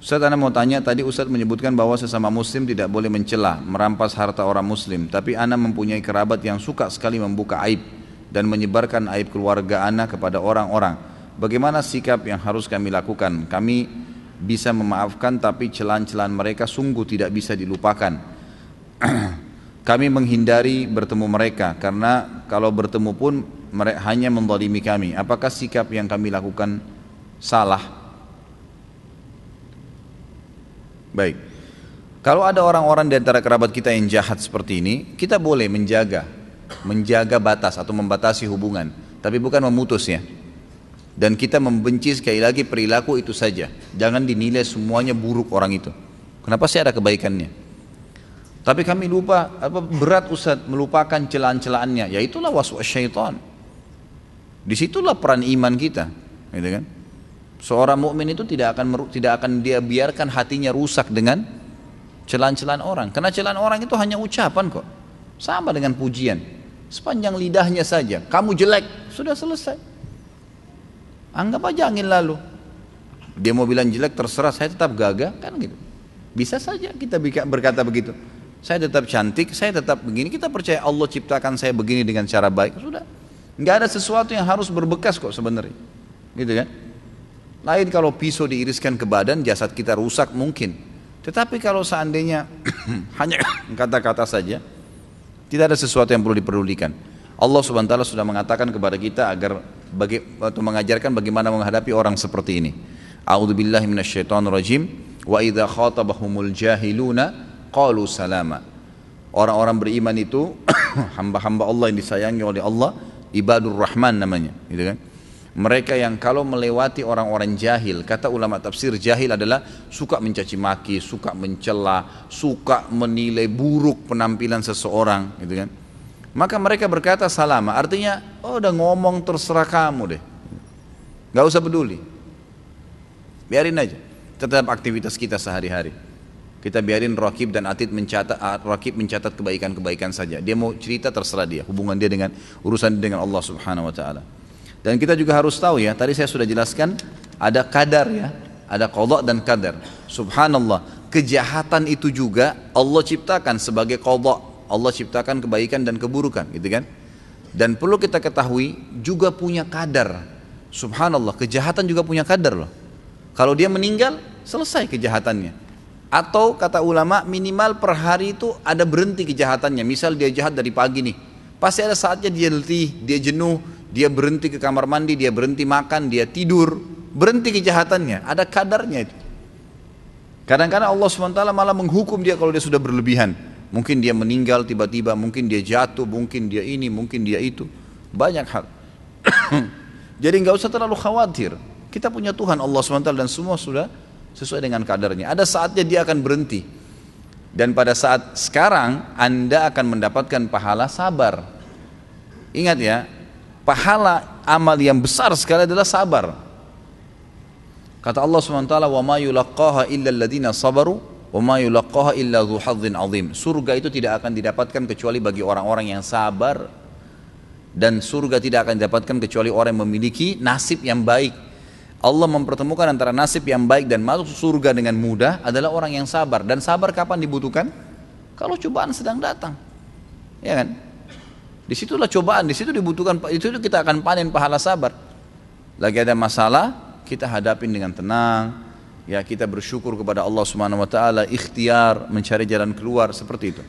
Ustaz Anda mau tanya, tadi Ustaz menyebutkan bahwa sesama muslim tidak boleh mencela, merampas harta orang muslim. Tapi Anda mempunyai kerabat yang suka sekali membuka aib dan menyebarkan aib keluarga Anda kepada orang-orang. Bagaimana sikap yang harus kami lakukan? Kami bisa memaafkan tapi celan-celan mereka sungguh tidak bisa dilupakan. kami menghindari bertemu mereka karena kalau bertemu pun mereka hanya mendolimi kami. Apakah sikap yang kami lakukan salah? Baik. Kalau ada orang-orang di antara kerabat kita yang jahat seperti ini, kita boleh menjaga, menjaga batas atau membatasi hubungan, tapi bukan memutusnya. Dan kita membenci sekali lagi perilaku itu saja. Jangan dinilai semuanya buruk orang itu. Kenapa sih ada kebaikannya? Tapi kami lupa apa berat Ustaz melupakan celaan-celaannya. Ya itulah waswas syaitan. Di situlah peran iman kita, gitu kan? Seorang mukmin itu tidak akan tidak akan dia biarkan hatinya rusak dengan celan-celan orang. Karena celan orang itu hanya ucapan kok. Sama dengan pujian. Sepanjang lidahnya saja. Kamu jelek, sudah selesai. Anggap aja angin lalu. Dia mau bilang jelek terserah, saya tetap gagah kan gitu. Bisa saja kita berkata begitu. Saya tetap cantik, saya tetap begini. Kita percaya Allah ciptakan saya begini dengan cara baik. Sudah. Nggak ada sesuatu yang harus berbekas kok sebenarnya. Gitu kan? Lain kalau pisau diiriskan ke badan, jasad kita rusak mungkin. Tetapi kalau seandainya hanya kata-kata saja, tidak ada sesuatu yang perlu diperdulikan. Allah subhanahu wa sudah mengatakan kepada kita agar bagi, atau mengajarkan bagaimana menghadapi orang seperti ini. A'udzu billahi rajim wa idza khatabahumul jahiluna qalu salama. Orang-orang beriman itu hamba-hamba Allah yang disayangi oleh Allah, ibadur rahman namanya, gitu kan? Mereka yang kalau melewati orang-orang jahil, kata ulama tafsir jahil adalah suka mencaci maki, suka mencela, suka menilai buruk penampilan seseorang, gitu kan. Maka mereka berkata salama, artinya oh udah ngomong terserah kamu deh. Gak usah peduli. Biarin aja. Tetap aktivitas kita sehari-hari. Kita biarin Rakib dan Atid mencatat ah, Rakib mencatat kebaikan-kebaikan saja. Dia mau cerita terserah dia, hubungan dia dengan urusan dia dengan Allah Subhanahu wa taala. Dan kita juga harus tahu ya, tadi saya sudah jelaskan ada kadar ya, ada qadha dan kadar. Subhanallah, kejahatan itu juga Allah ciptakan sebagai qadha. Allah ciptakan kebaikan dan keburukan, gitu kan? Dan perlu kita ketahui juga punya kadar. Subhanallah, kejahatan juga punya kadar loh. Kalau dia meninggal, selesai kejahatannya. Atau kata ulama minimal per hari itu ada berhenti kejahatannya. Misal dia jahat dari pagi nih, pasti ada saatnya dia letih, dia jenuh, dia berhenti ke kamar mandi, dia berhenti makan, dia tidur, berhenti kejahatannya, ada kadarnya itu. Kadang-kadang Allah SWT malah menghukum dia kalau dia sudah berlebihan. Mungkin dia meninggal tiba-tiba, mungkin dia jatuh, mungkin dia ini, mungkin dia itu. Banyak hal. Jadi nggak usah terlalu khawatir. Kita punya Tuhan Allah SWT dan semua sudah sesuai dengan kadarnya. Ada saatnya dia akan berhenti. Dan pada saat sekarang Anda akan mendapatkan pahala sabar. Ingat ya, pahala amal yang besar sekali adalah sabar. Kata Allah SWT, "Wa ma yulaqqaha illa alladziina sabaru wa ma yulaqqaha illa dzu hadzin azim." Surga itu tidak akan didapatkan kecuali bagi orang-orang yang sabar dan surga tidak akan didapatkan kecuali orang yang memiliki nasib yang baik. Allah mempertemukan antara nasib yang baik dan masuk surga dengan mudah adalah orang yang sabar. Dan sabar kapan dibutuhkan? Kalau cobaan sedang datang. Ya kan? Di situlah cobaan, di situ dibutuhkan, itu kita akan panen pahala sabar. Lagi ada masalah, kita hadapin dengan tenang, ya kita bersyukur kepada Allah Subhanahu wa taala, ikhtiar mencari jalan keluar seperti itu.